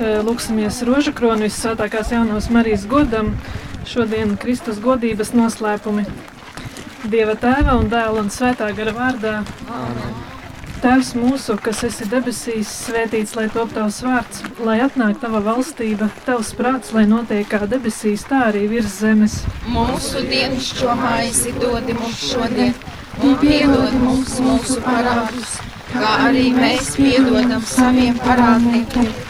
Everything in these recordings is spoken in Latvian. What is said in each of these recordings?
Lūksimies rožu kronu visvētākās jaunās Marijas godam, šodien Kristus godības noslēpumi. Dieva tēva un dēla un svētā gara vārdā. Amen. Tēvs mūsu, kas esi debesīs, svētīts, lai top tavs vārds, lai atnāk tava valstība, tavs prāts, lai notiek kā debesīs, tā arī virs zemes. Mūsu dienas šo maizi dodi mums šodien, un piedod mums mūsu parādus, kā arī mēs piedodam saviem parādniekiem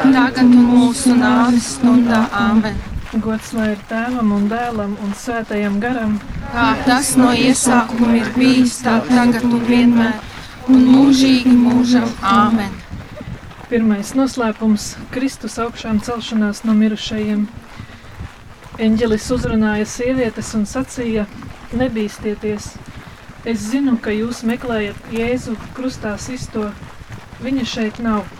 tagad un mūsu nāves stundā. Āmen! Gods lai ir tēvam un dēlam un svētajam garam, kā tas no iesākuma ir bijis, tā tagad un vienmēr, un mūžīgi mūžam. Āmen! Pirmais noslēpums - Kristus augšām celšanās no mirušajiem. Eņģelis uzrunāja sievietes un sacīja: Nebīsties! Es zinu, ka jūs meklējat Jēzu krustā sisto. Viņa šeit nav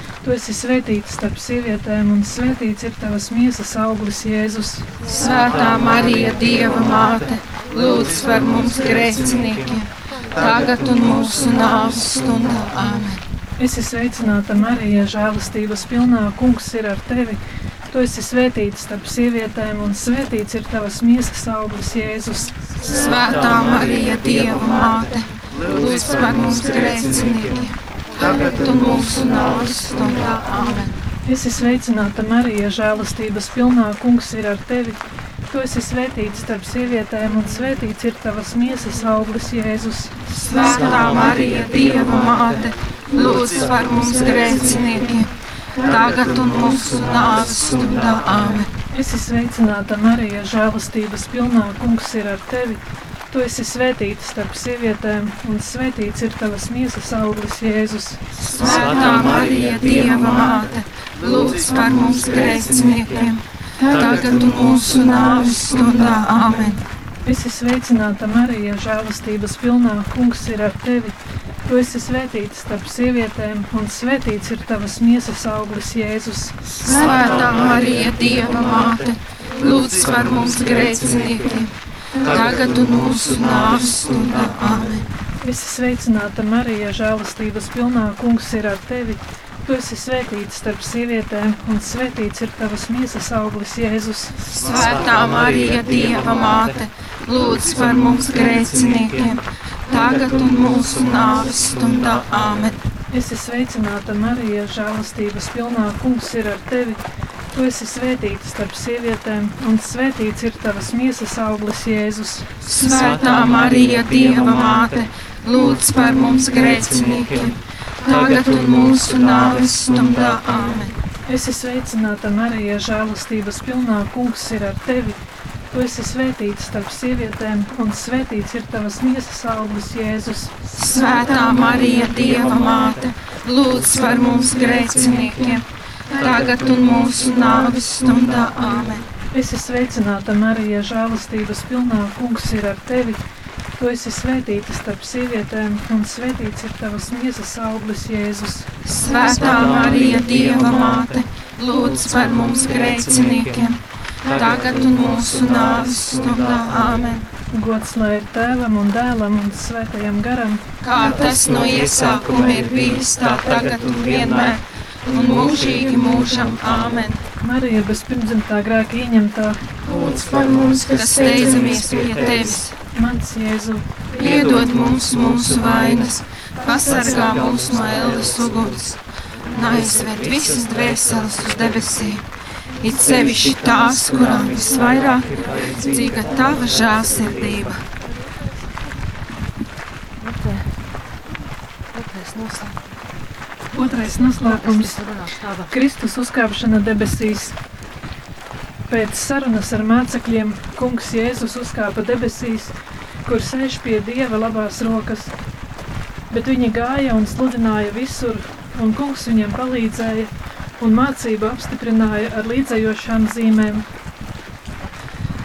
Tu esi svētīta starp sievietēm, un svētīts ir tavas miesas auglis, Jēzus. Svētā Marija, Dieva māte, lūdz par mums grēciniekiem, tagad un mūsu nāves stundā. Āmen! Es esmu sveicināta Marija, žēlastības pilnā kungs ir ar tevi. Tu esi svētīta starp sievietēm, un svētīts ir tavas miesas auglis, Jēzus. Svētā Marija, Dieva māte, lūdz par mums grēciniekiem tagad un mūsu nāves stundā. Āmen! Es esmu sveicināta Marija, žēlastības pilnā kungs ir ar tevi. Tu esi svētīta starp sievietēm, un svētīts ir tavas miesas auglis, Jēzus. Svētā Marija, Dieva māte, lūdz par mums grēciniekiem, tagad un mūsu nāves stundā. Āmen! Es esmu sveicināta Marija, žēlastības pilnā kungs ir ar tevi. Tu esi svētīta starp sievietēm, un svētīts ir tavas miesas auglis, Jēzus. Svētā Marija, Dieva māte, lūdz par mums grēciniekiem, tagad mūsu nāves stundā. Āmen! Esmu sveicināta Marija, žēlastības pilnā kungs ir ar tevi. Tu esi svētīta starp sievietēm, un svētīts ir tavas miesas auglis, Jēzus. Svētā Marija, Dieva māte, lūdz par mums grēciniekiem tagad un mūsu nāves stundā. Āmen! Visi sveicināta Marija, žēlastības pilnā kungs ir ar tevi. Tu esi svētīta starp sievietēm, un svētīts ir tavas miesas auglis, Jēzus. Svētā Marija, Dieva māte, lūdz par mums grēciniekiem, tagad un mūsu nāves stundā. Āmen! Es esmu sveicināta Marija, žēlastības pilnā kungs ir ar tevi. Tu esi svētīta starp sievietēm, un svētīts ir tavas miesas auglis, Jēzus. Svētā Marija, Dieva māte, lūdz par mums grēciniekiem, tagad un mūsu nāves stundā. Āmen! Es esmu sveicināta Marija, žēlastības pilnā kungs ir ar tevi. Tu esi svētīts starp sievietēm, un svētīts ir tavas miesas auglis, Jēzus. Svētā Marija, Dieva māte, lūdz par mums grēciniekiem, tagad un mūsu nāves stundā. Āmen! Es esmu sveicināta, Marija, žēlastības pilnā kungs ir ar tevi. Tu esi svētīta starp sievietēm, un svētīts ir tavas miesas auglis, Jēzus. Svētā Marija, Dieva māte, lūdz par mums grēciniekiem, tagad un mūsu nāves stundā. Āmen! Gods lai ir tēvam un dēlam un svētajam garam, Kā tas no iesākuma ir bijis, tā tagad un vienmēr, un mūžīgi mūžam. Āmen! Marija bez pirmdzimtā grēka ieņemtā, Lūdz par mums, kas steidzamies pie tevis! mans Jēzu, Piedod mums mūsu vainas, pasargā mūs no ēles uguns, un aizved visas dvēseles uz debesīm. It sevišķi tās, kurām visvairāk ir vajadzīga tava žēlsirdība. Otrais noslēpums - Kristus uzkāpšana debesīs. Pēc sarunas ar mācekļiem kungs Jēzus uzkāpa debesīs, kur sēž pie Dieva labās rokas. Bet viņi gāja un sludināja visur, un kungs viņiem palīdzēja, un mācību apstiprināja ar līdzējošām zīmēm.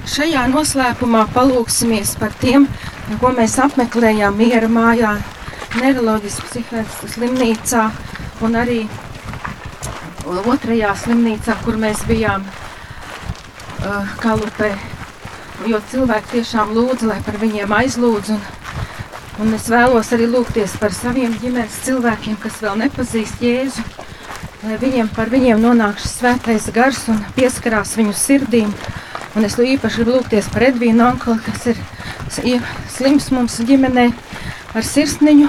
Šajā noslēpumā palūksimies par tiem, ko mēs apmeklējām miera mājā, neiroloģiskā psihiatriskā slimnīcā un arī otrajā slimnīcā, kur mēs bijām uh, Kalupē. Jo cilvēki tiešām lūdza, lai par viņiem aizlūdz. Un, un es vēlos arī lūgties par saviem ģimenes cilvēkiem, kas vēl nepazīst Jēzu. Lai viņiem par viņiem nonāk šis svētais gars un pieskarās viņu sirdīm. Un es īpaši gribu lūgties par Edvīnu Ankli, kas ir slims mums ģimenē ar sirsniņu,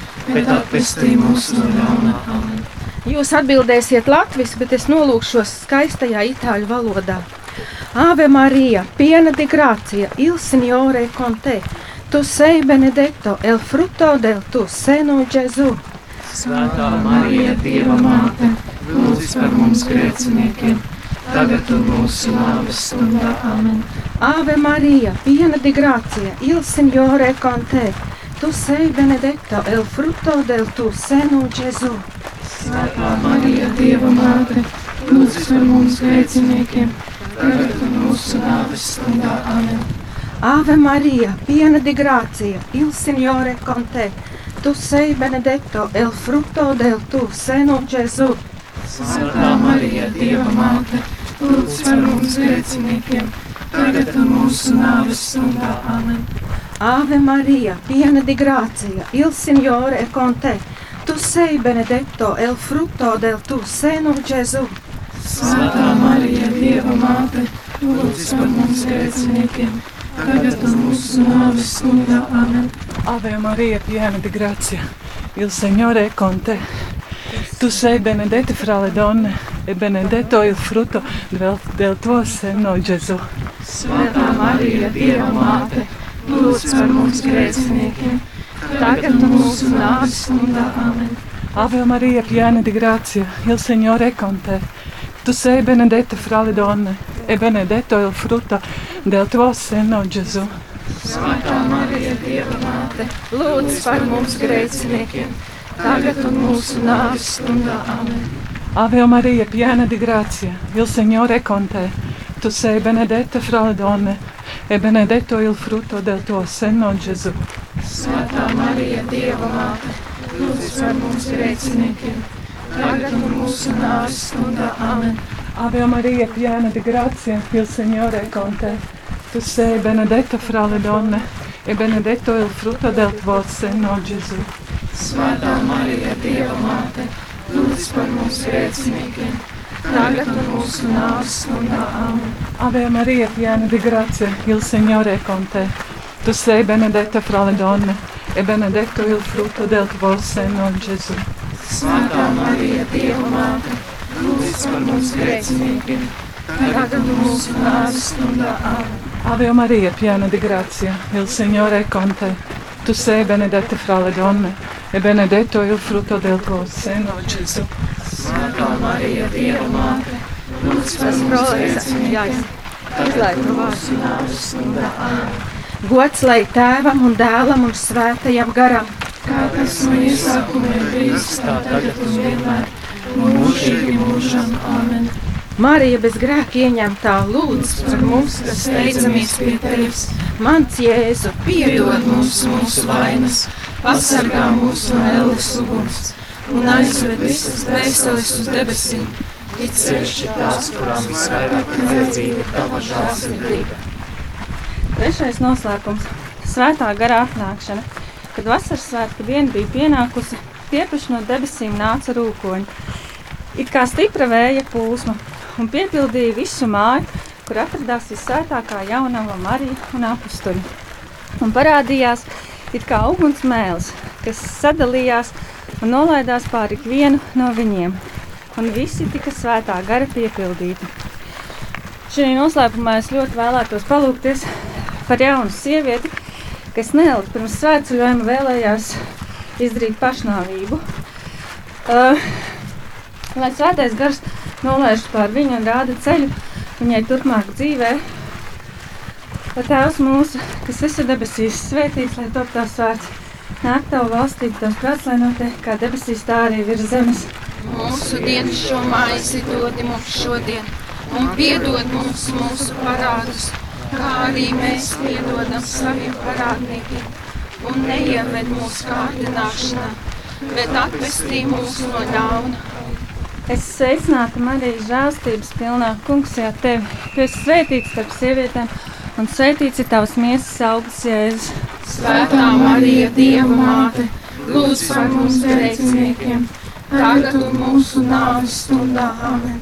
bet atpestī mūs no. Amen. Jūs atbildēsiet latviešu, bet es nolūkšos skaistajā itāļu valodā. Ave Marija, piena di gracia, il Signore con te. Tu sei benedetto, el frutto del tu seno Gesù. Svētā Marija, Dieva māte, lūdz par mums grēciniekiem, tagad un mūsu nāves stundā. Amen. Ave Marija, piena di gracia, il Signore con te. Tu sei benedetto, el frutto del tu seno Gesù. Svētā Marija, Dieva māte, lūdz par mums grēciniekiem, tagad un mūsu nāves stundā. Amen. Ave Maria, piena di grazia, il Signore è con te. Tu sei benedetto, e il frutto del tuo seno Gesù. Svētā Marija, Dieva māte, lūdz par mums grēciniekiem, tagad mūsu nāves stundā. Amen. Ave Maria, piena di grazia, il Signore è con te. Tu sei benedetto, e il frutto del tuo seno Gesù. Svētā Marija, Dieva māte, lūdz par mums grēciniekiem, tagad un mūsu nāves stundā. Amen. Ave Maria, piena di grazia, il Signore è con te. Tu sei benedetta fra le donne e benedetto il frutto del, del tuo seno, Gesù. Svētā Marija, Dieva māte, lūdz par mums grēciniekiem, tagad un mūsu nāves stundā. Amen. Ave Maria, piena di grazia, il Signore è con te. Tu sei benedetta fra le donne e benedetto il frutto del tuo seno, Gesù. Svētā Marija, Dieva māte, Lūdz par mums grēciniekiem, tagad un mūsu nāves stundā. Amen. Ave Maria, piena di grazia, il Signore è con te. Tu sei benedetta fra le donne e benedetto il frutto del tuo seno, Gesù. Svētā Marija, Dieva māte, lūdz par mums grēciniekiem, tagad un mūsu nāves stundā. Amen. Ave Maria, piena di grazia, il Signore è con te. Tu sei benedetta fra le donne e benedetto il frutto del tuo seno, Gesù. Svētā Marija, Dieva māte, lūdz par mums grēciniekiem, tagad mūsu nāves stundā. Amen. Ave Maria, piena di grazia, il Signore è con te. Tu sei benedetta fra le donne e benedetto il frutto del tuo seno, Gesù. Svētā Marija, Dieva māte, lūdz par mums grēciniekiem, tagad mūsu nāves stundā. Ave Maria, piena di grazia, il Signore è con te. Tu sei benedetta fra le donne e benedetto il frutto del tuo seno, Gesù. Svētā Marija, Dieva māte, lūdz par mums grēciniekiem, tagad mūsu nāves stundā. Gods lai tēvam un dēlam un svētajam garam, Kā tas no iesākuma ir bijis, tā tagad un vienmēr, mūžīgi mūžam. Āmen. Marija bez grēka ieņemtā lūdz par mums, Kas steidzamies pie tevis, mans Jēzu, piedod mums mūsu vainas, pasargā mūs no ēles uguns un aizved visas dvēseles uz debesīm. It sevišķi tās, kurām visvairāk vajadzīga tava žēlsirdība. Trešais noslēpums - svētā gara atnākšana. Kad vasaras svētku diena bija pienākusi, tiepaši no debesīm nāca rūkoņi. It kā stipra vēja plūsma un piepildīja visu māju, kur atradās visvētākā jaunava Marija un apstuļi. Un parādījās it kā uguns mēls, kas sadalījās un nolaidās pāri ikvienu no viņiem, un visi tika svētā gara piepildīti. Šī noslēpumā es ļoti vēlētos palūgties par jaunu sievieti, kas neilgi pirms svētceļojuma vēlējās izdarīt pašnāvību. Uh, lai svētais gars nolaiž pār viņu un rāda ceļu viņai turpmāk dzīvē. Tēvs mūsu, kas visur debesīs, svētīts, lai top tavs vārds, nāk tavu valstību, tavs prāts, lai notiek kā debesīs, tā arī virs zemes. Mūsu dienas šo maizi dodi mums šodien, un piedod mums mūsu parādus, kā arī mēs piedodam saviem parādniekiem. Un neieved mūsu kārdināšanā, bet atvestī mūs no ļauna. Es sveicinātu Mariju žēlstības pilnā kungs, jau tevi. Tu esi svētīts starp sievietēm, un svētīts ir tavs miesas augsts jēzus. Svētā Marija, Dieva māte, lūdz par mums grēciniekiem, tagad un mūsu nāves stundā. Amen.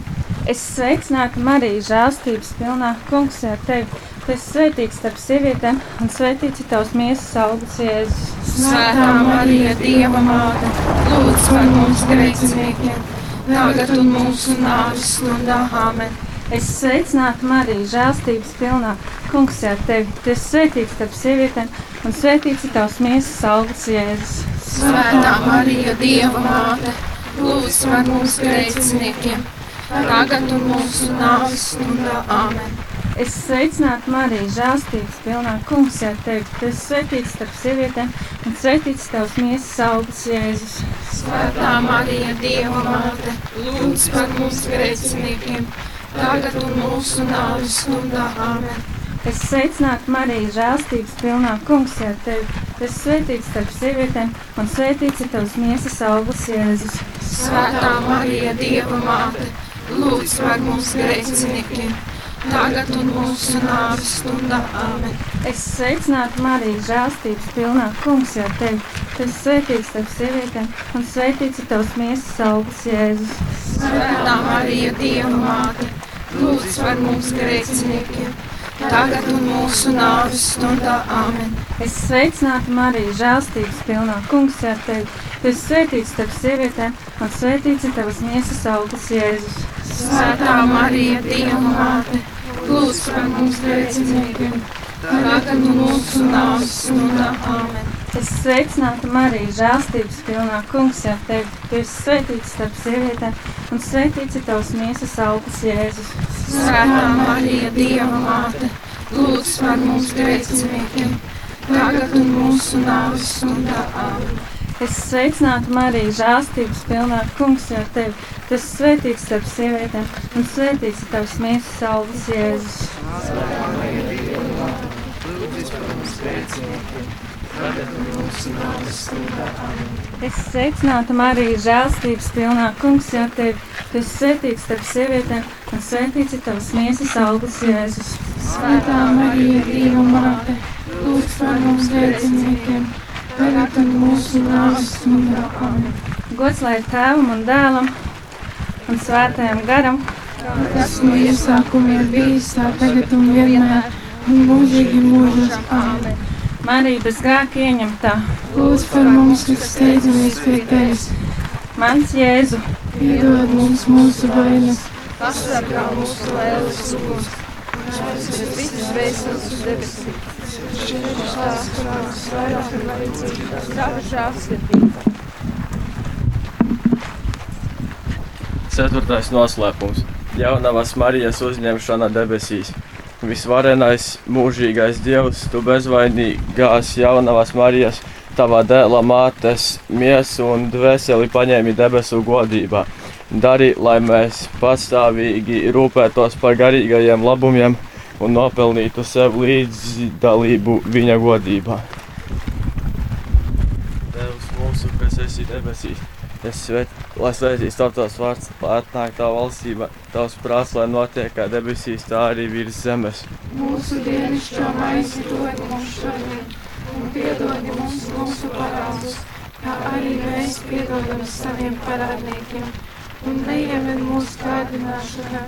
Es sveicinātu Mariju žēlstības pilnā kungs, jau tevi. Tu esi svētīts starp sievietēm, un svētīts ir tavs miesas augsts jēzus. Svētā Marija, Dieva māte, lūdz par mums grēciniekiem, tagad un mūsu nāves stundā. Amen. Es sveicinātu Mariju žēlstības pilnā kungs, jau tevi. Tu esi svētīts starp sievietēm, un svētīts ir tavs miesas augsts jēzus. Svētā Marija, Dieva māte, lūdz par mums grēciniekiem, tagad un mūsu nāves stundā. Amen. Es sveicinātu Mariju žēlstības pilnā kungs, jau tevi. Tu esi svētīts starp sievietēm, un ir tavs miesas augsts jēzus. Svētā Marija, Dieva māte, lūdz par mums grēciniekiem, tagad un mūsu nāves stundā. Amen. Es sveicinātu Mariju žēlstības pilnā kungs, jau tevi. Tu esi svētīts starp sievietēm, un svētīts ir tavs miesas augsts jēzus. Svētā Marija, Dieva māte, lūdz par mums grēciniekiem, tagad un mūsu nāves stundā. Amen. Es sveicinātu Mariju žēlstības pilnā kungs, jau tevi. Tu esi svētīts starp sievietēm, un svētīts ir tavs miesas augsts jēzus. Svētā Marija, Dieva māte, lūdz par mums grēciniekiem, tagad un mūsu nāves stundā. Amen. Es sveicinātu Mariju žēlstības pilnā kungs, jau tevi. Tu esi svētīts starp sievietēm, un svētīts ir tavs miesas augsts jēzus. Svētā Marija, Dieva māte, lūdz par mums grēciniekiem, tagad un mūsu nāves stundā. Amen. Es sveicinātu Mariju žēlstības pilnā kungs, jau tevi. Tu esi svētīts starp sievietēm, un svētīts ir tavs miesas augsts jēzus. Svētā Marija, Dieva māte, lūdz par mums grēciniekiem, tagad un mūsu nāves stundā. Amen. Es sveicinātu Mariju žēlstības pilnā kungs, jau tevi. Tu esi svētīts starp sievietēm, un svētīts ir tavs miesas augsts jēzus. Es sveicinātu Mariju žēlstības pilnā kungs, jau tevi. Tu esi svētīts starp sievietēm, un svētīts ir tavs miesas augsts jēzus. Svētā Marija, Dieva māte, lūdz par mums grēciniekiem, tagad un mūsu nāves stundā. Amen. Gods lai tēvam un dēlam un svētajam garam. Tas no iesākuma ir bijis tā tagad un vienmēr, un mūžīgi mūžos. Amen. Marija bez grēka ieņemtā, Lūdz par mums, kas steidzamies pie tevis. mans Jēzu, Piedod mums mūsu vainas, Pasargā mūsu lēlas žālsirdība. Ceturtais noslēpums - jaunavas Marijas uzņemšana debesīs. Visvarenais, mūžīgais Dievs, tu bezvainīgās jaunavas Marijas, tavā dēla mātes miesu un dvēseli paņēmi debesu godībā. Dari, lai mēs pastāvīgi rūpētos par garīgajiem labumiem un nopelnītu sev līdzdalību viņa godībā. Tēvs mūsu, kas esi debesīs, es svēt, lai svētīts tavs vārds, lai atnāk tā valstība, tavs prāts, lai notiek kā debesīs, tā arī virs zemes. mūsu dienascho maizi dod mums šodien, un piedod mums mūsu parādus, kā arī mēs piedodam saviem parādniekiem. Un neievien mūsu kārdināšanā,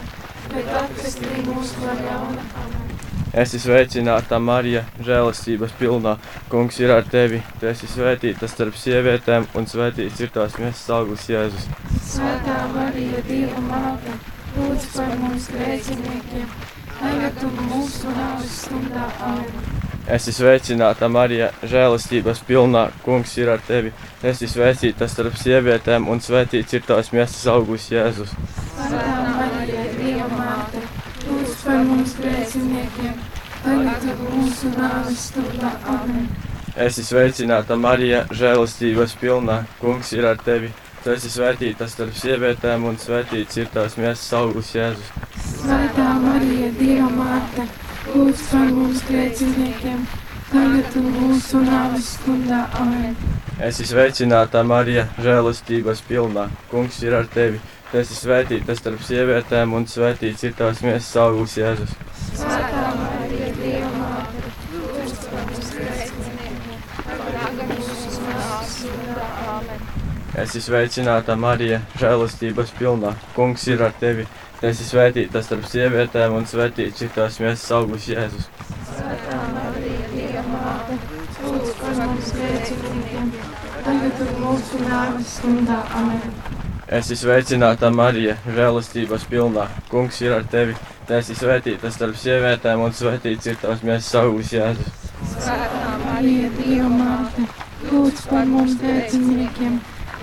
bet atvestī mūs no ļauna. Es esmu sveicināta Marija, žēlastības pilnā. Kungs ir ar tevi. Tu esi svētīta starp sievietēm, un svētīts ir tās miesas augurs Jēzus. Svētā Marija, Dieva māte, lūdz par mums grēciniekiem, tagad un mūsu nāves stundā. Amen. Es esmu sveicināta Marija, žēlastības pilnā. Kungs ir ar tevi. Tu esi svētīta starp sievietēm, un svētīts ir tās miesas augurs Jēzus. Svētā Marija, Dieva māte, lūdz par mums grēciniekiem, tagad un mūsu nāves stundā. Amen. Es esmu sveicināta Marija, žēlastības pilnā. Kungs ir ar tevi. Tu esi svētīta starp sievietēm, un svētīts ir tās miesas augurs Jēzus. Svētā Marija, Dieva māte, lūdz par mums grēciniekiem, tagad un mūsu nāves stundā. Amen. Es esmu sveicināta Marija, žēlastības pilnā. Kungs ir ar tevi. Tu esi svētīta starp sievietēm, un svētīts ir tās miesas augurs Jēzus. Svētā Marija, Dieva māte, lūdz par mums grēciniekiem, tagad un mūsu nāves stundā. Amen. Es esmu sveicināta Marija, žēlastības pilnā. Kungs ir ar tevi. Tu esi svētīta starp sievietēm, un svētīts ir tās miesas augurs Jēzus. Svētā Marija, Dieva māte, lūdz par mums grēciniekiem, tagad un mūsu nāves stundā. Amen. Es esmu sveicināta Marija, žēlastības pilnā. Kungs ir ar tevi. Tu esi svētīta starp sievietēm, un svētīts ir tās miesas augurs Jēzus. Svētā Marija, Dieva māte, lūdz par mums grēciniekiem,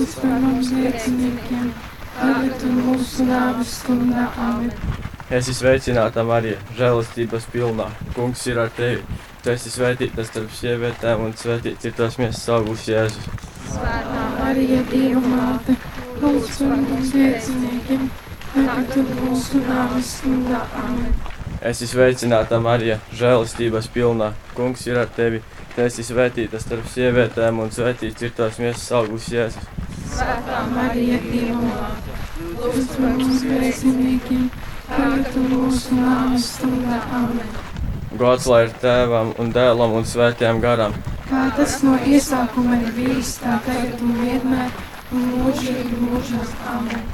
lūdz par mums grēciniekiem, tagad un mūsu nāves stundā. Amen. Es esmu sveicināta Marija, žēlastības pilnā. Kungs ir ar tevi. Tu esi svētīta starp sievietēm, un svētīts ir tās miesas augurs Jēzus. Svētā Marija, Dieva māte, lūdz par mums grēciniekiem, tagad un mūsu nāves stundā. Amen. Es esmu sveicināta Marija, žēlastības pilnā. Kungs ir ar tevi. Tu esi svētīta starp sievietēm, un svētīts ir tās miesas augurs Jēzus. Svētā Marija, Dieva māte, lūdz par mums grēciniekiem, tagad mūsu nāves stundā. Amen. Gods lai ir tēvam un dēlam un svētajam garam. Kā tas no iesākuma ir bijis, tā tagad un vienmēr, un mūžīgi mūžos. Amen.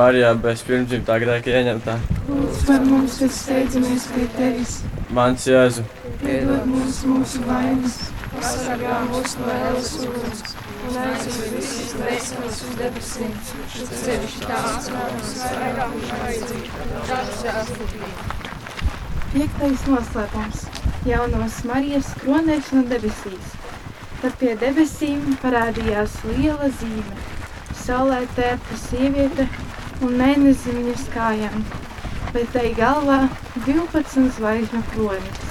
Marijā bez pirmdzimtā grēka ieņemtā. Lūdz par mums, kas steidzamies pie tevis, Mans Jēzu, piedod mums mūsu vainas, pasargā mūs no ēlas uguns, un aizsver visas dvēseles uz debesīm, sevišķi tās, kuras vairāk vajadzīga. Piektais noslēpums - jaunās Marijas kronēšana debesīs. Tad pie debesīm parādījās liela zīme. Saulē tērpa sieviete un mēnesis viņas kājām, bet tai galvā 12 zvaigžņu kronis.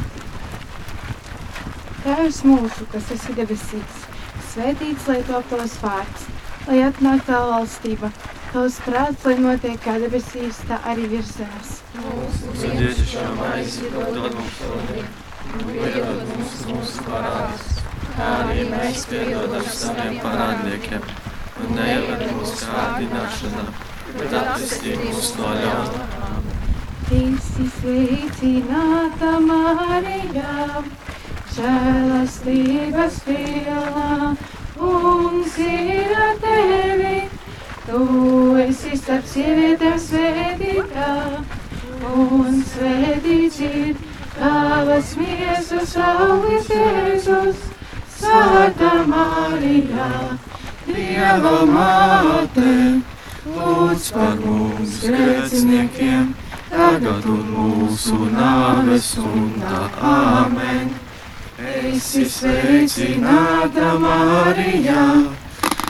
Tēvs mūsu, kas esi debesīs, svētīts lai top tavs vārds, lai atnāk tā valstība, tavs prāts, lai notiek kā debesīs, tā arī virs zemes. Mūsu dievišķā maizi dod mums šodien, un piedod mums mūsu parādus, kā arī mēs piedodam saviem parādniekiem, un neieved mūsu kārdināšanā, bet atpestī mūs no ļauna. Esi sveicināta Marija, žēlastības pilna, kungs ir ar tevi. Tu esi starp sievietēm svētītā, un svētīts ir tavas miesas auglis Jēzus, Svētā Marija, Dieva māte, lūdz par mums grēciniekiem, tagad un mūsu nāves stundā. Āmen! Esi sveicināta Marija,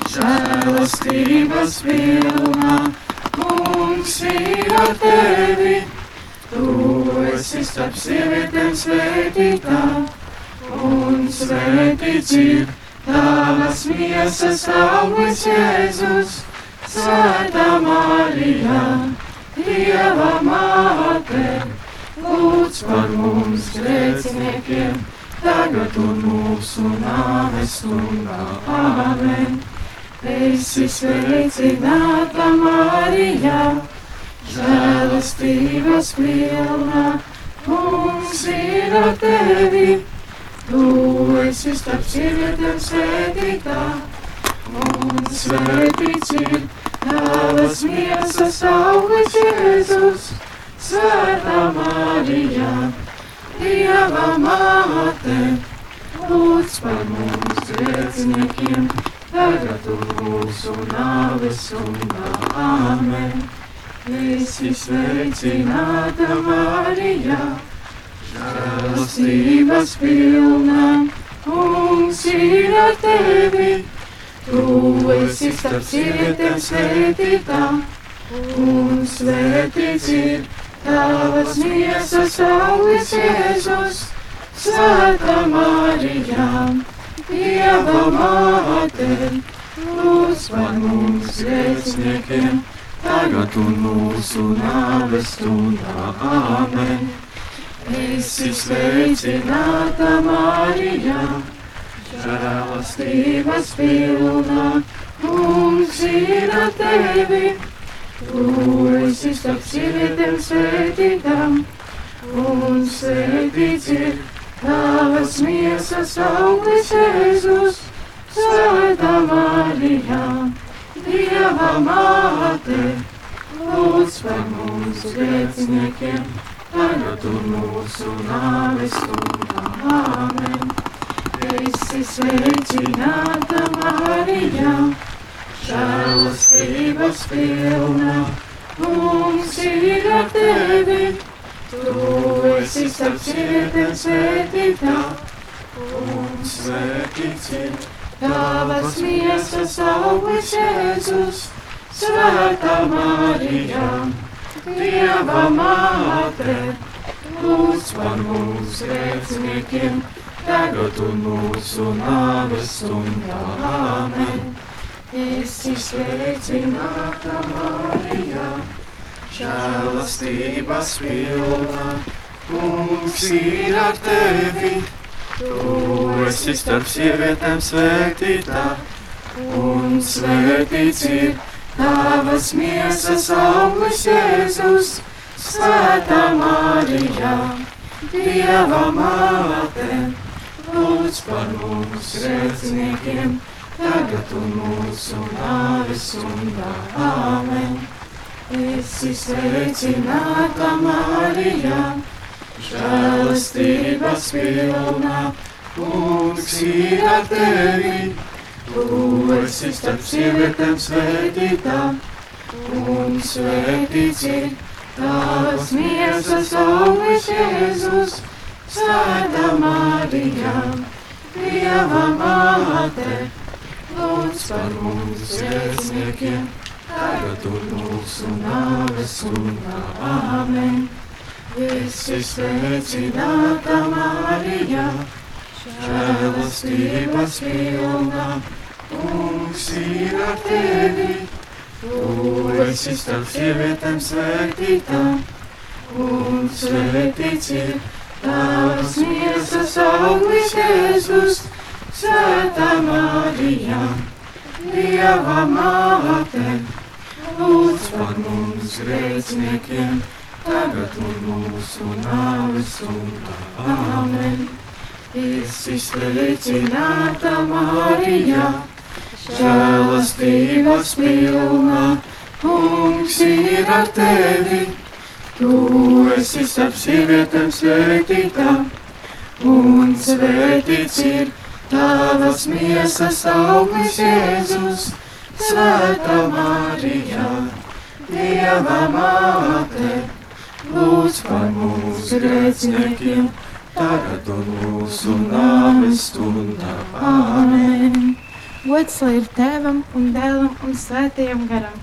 žēlastības pilna, kungs ir ar tevi. Tu esi starp sievietēm svētītā, un svētīts ir tavas miesas auglis Jēzus, Svētā Marija, Dieva māte, lūdz par mums grēciniekiem, tagad un mūsu nāves stundā. Āmen! Esi sveicināta Marija, žēlastības pilna, mums ir ar tevi. Tu esi starp sievietēm svētītā, un svētīts ir tavas miesas auglis Jēzus, Svētā Marija, Dieva māte, lūdz par mums grēciniekiem, tagad un mūsu nāves stundā. Āmen! Esi sveicināta Marija, žēlastības pilna, kungs ir ar tevi. Tu esi starp sievietēm svētītā, un svētīts ir tavas miesas auglis Jēzus, Svētā Marija, Dieva māte, lūdz par mums grēciniekiem, tagad un mūsu nāves stundā. Āmen! Esi sveicināta Marija, žēlastības pilna, kungs ir tevi. Tu esi starp sievietēm svētītām, un svētīts ir tavas miesas auglis Jēzus, Svētā Marija, Dieva māte, lūdz par mums grēciniekiem, tagad un mūsu nāves stundā. Āmen! Esi sveicināta Marija, žēlastības pilna, mums ir ar tevi. Tu esi starp sievietēm svētītā, un svētīts ir tavas miesas auglis Jēzus, Svētā Marija, Dieva māte, lūdz par mums grēciniekiem, tagad un mūsu nāves stundā. Āmen! Esi sveicināta Marija, žēlastības pilna, kungs ir ar tevi. Tu esi starp sievietēm svētītā, un svētīts ir tavas miesas auglis Jēzus, Svētā Marija, Dieva māte, lūdz par mums grēciniekiem, tagad un mūsu nāves stundā. Āmen! Esi sveicināta Marija, žēlastības pilna, kungs ir ar tevi. Tu esi starp sievietēm svētītā, un svētīts ir tavas miesas auglis Jēzus, Svētā Marija, Dieva māte, lūdz par mums grēciniekiem, tagad un mūsu nāves stundā. Āmen! Esi sveicināta Marija, žēlastības pilna, kungs ir ar tevi. Tu esi starp sievietēm svētītā, un svētīts ir Tavas miesas auglis Jēzus, Svētā Marija, Dieva māte, lūdz par mums grēciniekiem, tagad un mūsu nāves stundā. Amen. Esi sveicināta Marija, žēlastības pilna, kungs ir ar tevi. Tu esi starp sievietēm svētītā, un svētīts ir tavas miesas auglis Jēzus, Svētā Marija, Dieva māte, lūdz par mūsu grēciniekiem, tagad un mūsu nāves stundā. Amen! Gods lai ir tēvam un dēlam un svētajam garam.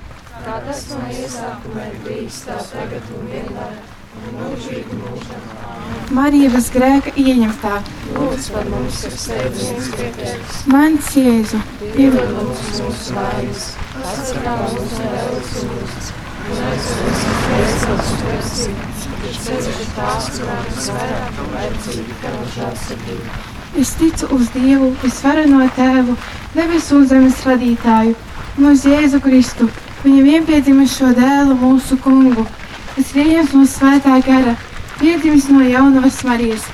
Kā tas no iesākuma ir bijis, tā tagad un vienmēr. Marija bez grēka ieņemtā. Mums. Mans Jēzu, Piedod mums mūsu vainas, atsargā mūs no ēlas uguns. Un aizved mūs no vēstures debesīs, bet ceļš tās, kurām visvairāk vajadzīga tavu žēlsirdību. es ticu uz Dievu, visvareno tēvu, debesu un zemes radītāju, un uz Jēzu Kristu, viņa vienpiedzimušo dēlu mūsu kungu, kas ieņemts no svētā gara, piedzimis no jaunavas Marijas,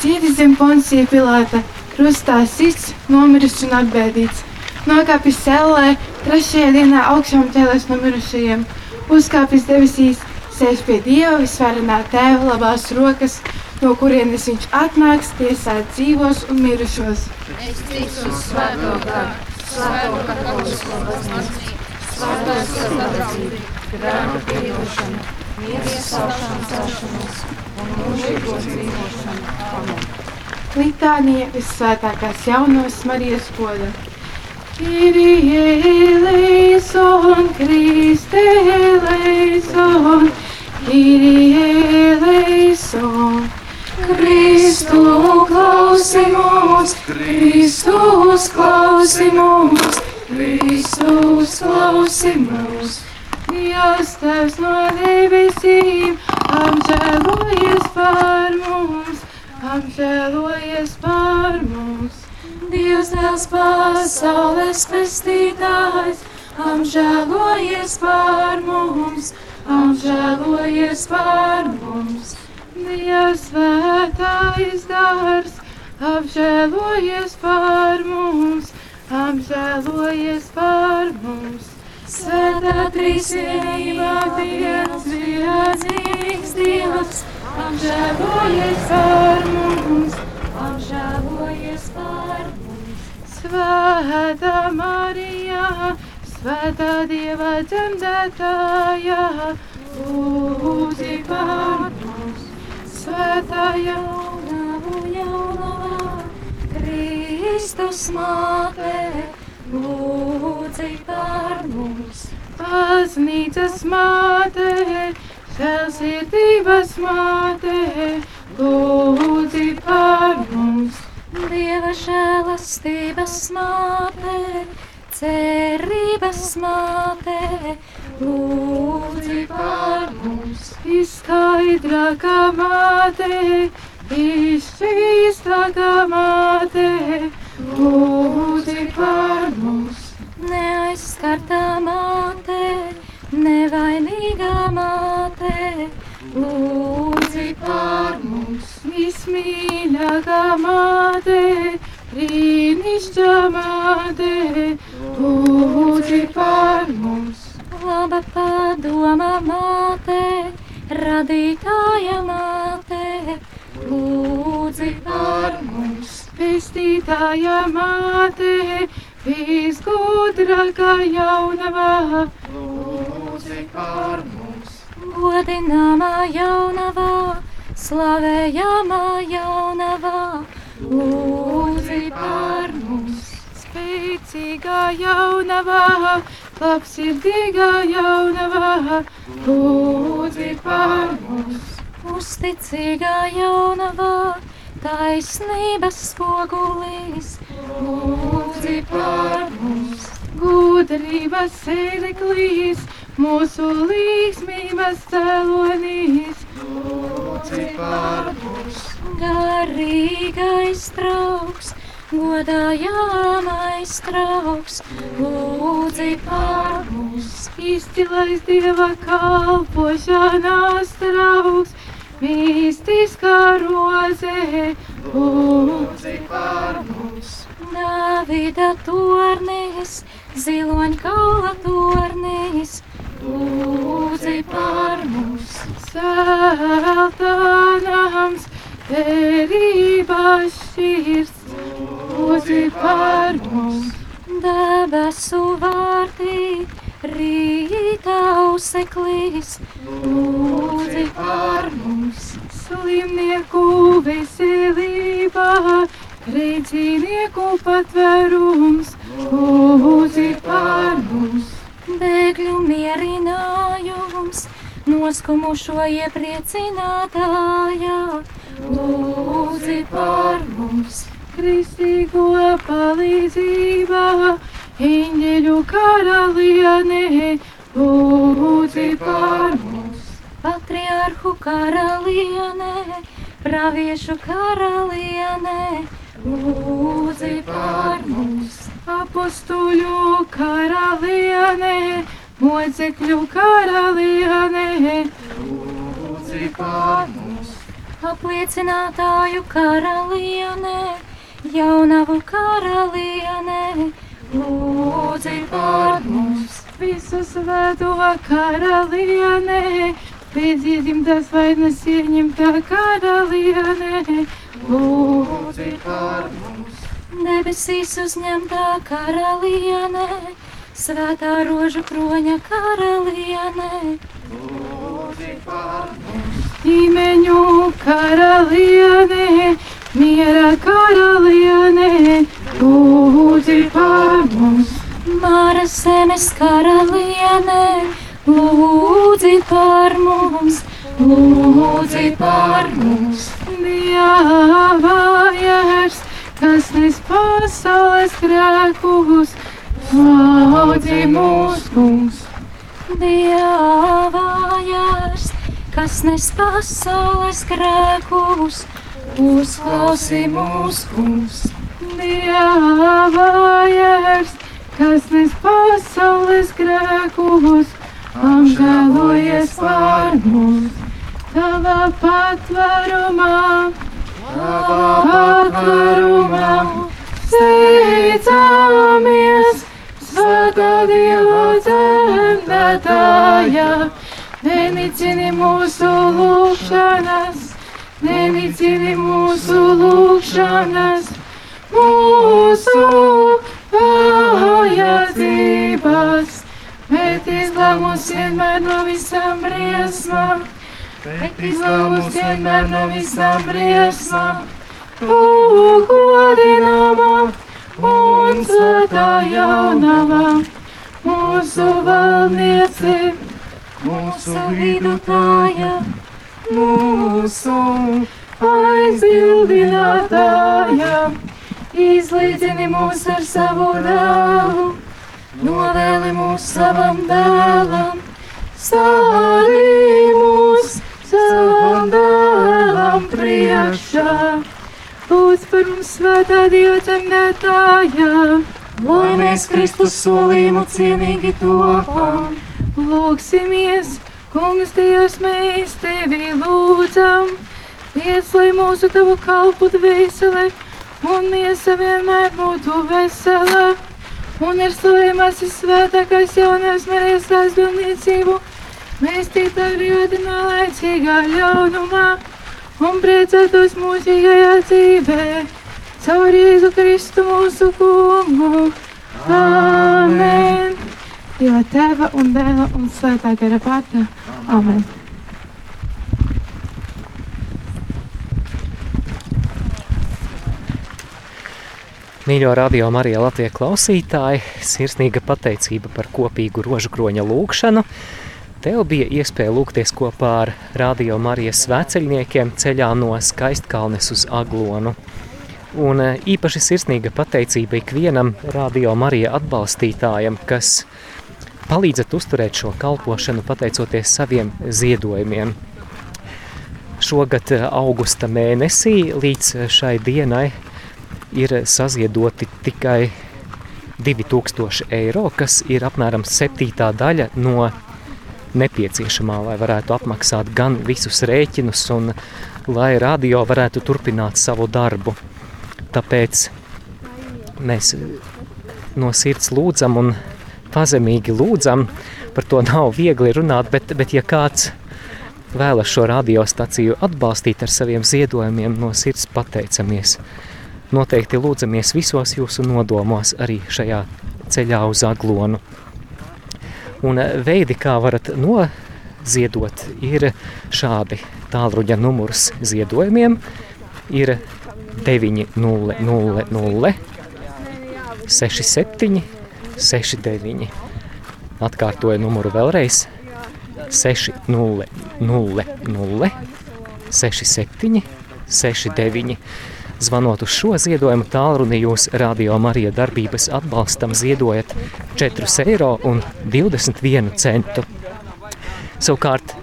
cietis zem Poncija Pilāta, krustā sits, nomiris un atbēdīts, nokāpis cellē, trešajā dienā augšām cēlēs no mirušajiem, uzkāpis debesīs, sēž pie Dieva visvarenā tēva labās rokas, no kurienes viņš atnāks tiesāt dzīvos un mirušos. Es ticu svēto garu, svēto katolisko baznīcu, svēto sadarbību, grēku piedošanu, Litānija vissvētākās jaunās Marijas goda. Kyrie eleison, Christe eleison, Kyrie eleison. Kristu klausi mūs, Kristus klausi mūs, Kristus klausi mūs. Dievs tevs no debesīm, apžēlojies par mums, apžēlojies par mums. Dievs tevs pasaules pestītājs, apžēlojies par mums, apžēlojies par mums. Dievs svētais dārs, apžēlojies par mums, apžēlojies par mums. Svētā trīsvienība viens vienādzīgs Dievs, apžēlojies par mums, apžēlojies par mums. Svētā Marija, svētā Dieva dzemdētāja, lūdzi par mums. Svētā jaunava, jaunava, Kristus māte, lūdzi par mums. Baznīcas māte, žēlsirdības māte, lūdzi par mums. Dieva žēlastības māte, cerības māte, lūdzi par mums. Izskaidrākā māte, izšķīstākā māte, Gudrības sēdeklīs, mūsu līgsmības cēlonīs, lūdzi par mums. garīgais draugs, godājāmais draugs, lūdzi par mums. Izcilais Dieva kalpošanās draugs, mistiskā rozē, lūdzi par mums. Davida tornis, ziloņkaula tornis, lūdzi par mums. Sēltānams, derības šķirsts, lūdzi par mums. Debesu vārtī, rīta auseklis, lūdzi par mums. Slimnieku veselībā, grēcinieku patvērums, lūdzi par mums. Bēgļu mierinājums, noskumušo iepriecinātājā, lūdzi par mums. Kristīgo palīdzībā, eņģeļu karalienē, lūdzi par mums. Patriarhu karalienē, praviešu karalienē, lūdzi par mums. Apostuļu karalienē, mocekļu karalienē, lūdzi par mums. Apliecinātāju karalienē, jaunavu karalienē, lūdzi par mums. Visu svēto karalienē, pēc iedzimtās vainas ieņemtā karalienē, lūdzi par mums. Debesīs uzņemtā karalienē, svētā rožu kroņa karalienē, lūdzi par mums. Ģimeņu karalienē, miera karalienē, lūdzi par mums. Māra zemes karalienē, lūdzi par mums, lūdzi par mums. Dieva jērs, kas nes pasaules grēkus, lūdzi mūs kungs. Dieva jērs, kas nes pasaules grēkus, uzklausi mūs kungs. Dieva jērs, kas nes pasaules grēkus, apžēlojies par mums. Tava patvērumā, tava patvērumā, steidzamies, svētā Dieva dzemdētāja, nenicini mūsu lūgšanas, nenicini mūsu lūgšanas, mūsu vajadzības, bet izglāb mūs vienmēr no visām briesmām, bet izglāb mūs vienmēr no visām briesmām, godināmā un svētā jaunavā, mūsu valdniece, mūsu vidutāja, mūsu aizbildinātāja. Izlīdzini mūs ar savu dēlu, novēli mūs savam dēlam, stādī mūs savam dēlam priekšā. Lūdz par mums svētā Dieva dzemdētājā, lai mēs Kristus solījumu cienīgi topam. Lūksimies, kungs Dievs, mēs tevi lūdzam, liec, lai mūsu tavu kalpu dvēseli un miesa vienmēr būtu vesela. Un ar slavējumās visvētākās jaunās Marijas aizbildniecību mēs tīklā brīvoti no laicīgā ļaunumā un priecātos mūžīgajā dzīvē caur Jēzu Kristu mūsu kungu. Āmen! Dieva tēva un dēla un svētā gara vārdā. Āmen! Mīļo radio Marija Latvijas klausītāji, sirsnīga pateicība par kopīgu rožu kroņa lūgšanu. Tev bija iespēja lūgties kopā ar Radio Marijas svēceļniekiem ceļā no Skaistkalnes uz Aglonu. Un īpaši sirsnīga pateicība ikvienam Radio Marija atbalstītājam, kas palīdzat uzturēt šo kalpošanu pateicoties saviem ziedojumiem. šogad augusta mēnesī līdz šai dienai ir saziedoti tikai 2000 eiro, kas ir apmēram septītā daļa no nepieciešamā, lai varētu apmaksāt gan visus rēķinus un lai radio varētu turpināt savu darbu. Tāpēc mēs no sirds lūdzam un pazemīgi lūdzam, par to nav viegli runāt, bet, bet ja kāds vēlas šo radiostaciju atbalstīt ar saviem ziedojumiem, no sirds pateicamies. Noteikti lūdzamies visos jūsu nodomos arī šajā ceļā uz aglonu. Un veidi, kā varat noziedot, ir šādi. Tālruņa numurs ziedojumiem ir 900 67 69. Atkārtoju numuru vēlreiz 600 67 69. Zvanot uz šo ziedojumu tālruni, jūs Radio Marija darbības atbalstam ziedojat 4 eiro un 21 centu. Savukārt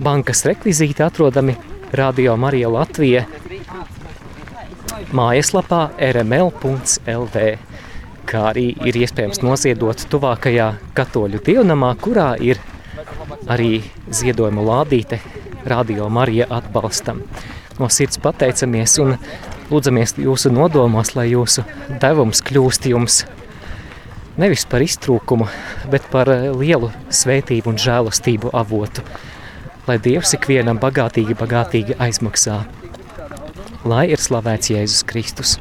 bankas rekvizīti atrodami Radio Marija Latvija mājaslapā rml.lv, kā arī ir iespējams noziedot tuvākajā katoļu dievnamā, kurā ir arī ziedojumu lādīte Radio Marija atbalstam. No sirds pateicamies un lūdzamies jūsu nodomos, lai jūsu devums kļūst jums nevis par iztrūkumu, bet par lielu svētību un žēlastību avotu. Lai Dievs ikvienam bagātīgi, bagātīgi aizmaksā. Lai ir slavēts Jēzus Kristus!